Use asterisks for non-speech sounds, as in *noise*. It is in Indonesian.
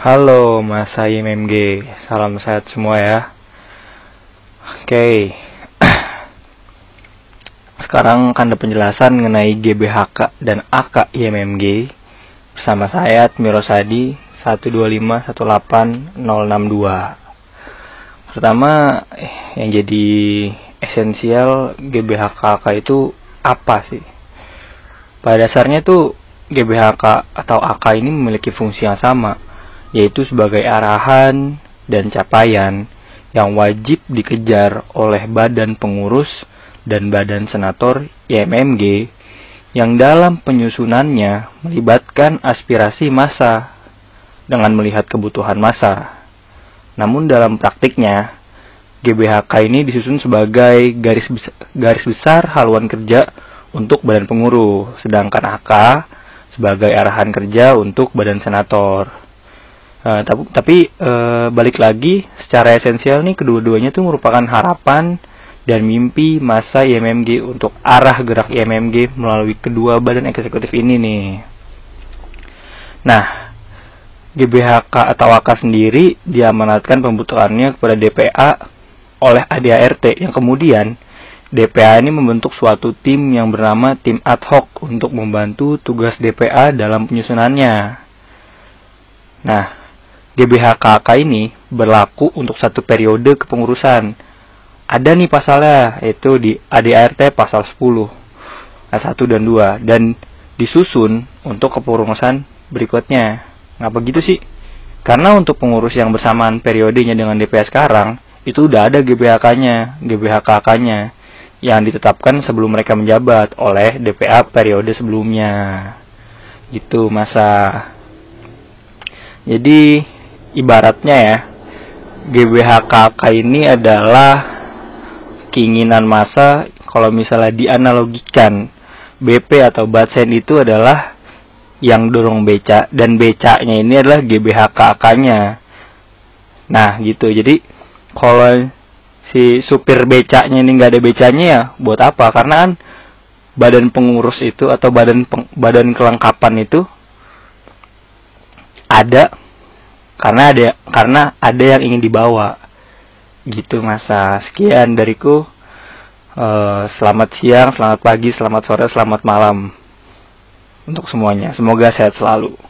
Halo Mas IMMG, salam sehat semua ya. Oke, *clears throat* sekarang akan ada penjelasan mengenai GBHK dan AK IMMG bersama saya Admirosadi 125186062. Pertama, yang jadi esensial GBHK itu apa sih? Pada dasarnya tuh GBHK atau AK ini memiliki fungsi yang sama, yaitu sebagai arahan dan capaian yang wajib dikejar oleh badan pengurus dan badan senator YMMG yang dalam penyusunannya melibatkan aspirasi massa dengan melihat kebutuhan massa. Namun dalam praktiknya, GBHK ini disusun sebagai garis besar, garis besar haluan kerja untuk badan pengurus, sedangkan AK sebagai arahan kerja untuk badan senator. Uh, tapi, uh, balik lagi secara esensial nih kedua-duanya itu merupakan harapan dan mimpi masa IMMG untuk arah gerak IMMG melalui kedua badan eksekutif ini nih. Nah, GBHK atau AK sendiri diamanatkan pembutuhannya kepada DPA oleh ADART yang kemudian DPA ini membentuk suatu tim yang bernama tim ad hoc untuk membantu tugas DPA dalam penyusunannya. Nah, GBHKK ini berlaku untuk satu periode kepengurusan. Ada nih pasalnya, yaitu di ADART pasal 10, ayat 1 dan 2, dan disusun untuk kepengurusan berikutnya. Ngapa gitu sih? Karena untuk pengurus yang bersamaan periodenya dengan DPA sekarang, itu udah ada GBHK-nya, GBHKK-nya yang ditetapkan sebelum mereka menjabat oleh DPA periode sebelumnya. Gitu masa. Jadi ibaratnya ya, GBHKK ini adalah keinginan masa kalau misalnya dianalogikan BP atau Batsen itu adalah yang dorong beca dan becanya ini adalah GBHKK-nya. Nah, gitu. Jadi kalau si supir becaknya ini nggak ada becanya ya buat apa karena kan badan pengurus itu atau badan peng, badan kelengkapan itu ada karena ada karena ada yang ingin dibawa. Gitu masa sekian dariku. Uh, selamat siang selamat pagi selamat sore selamat malam. Untuk semuanya. Semoga sehat selalu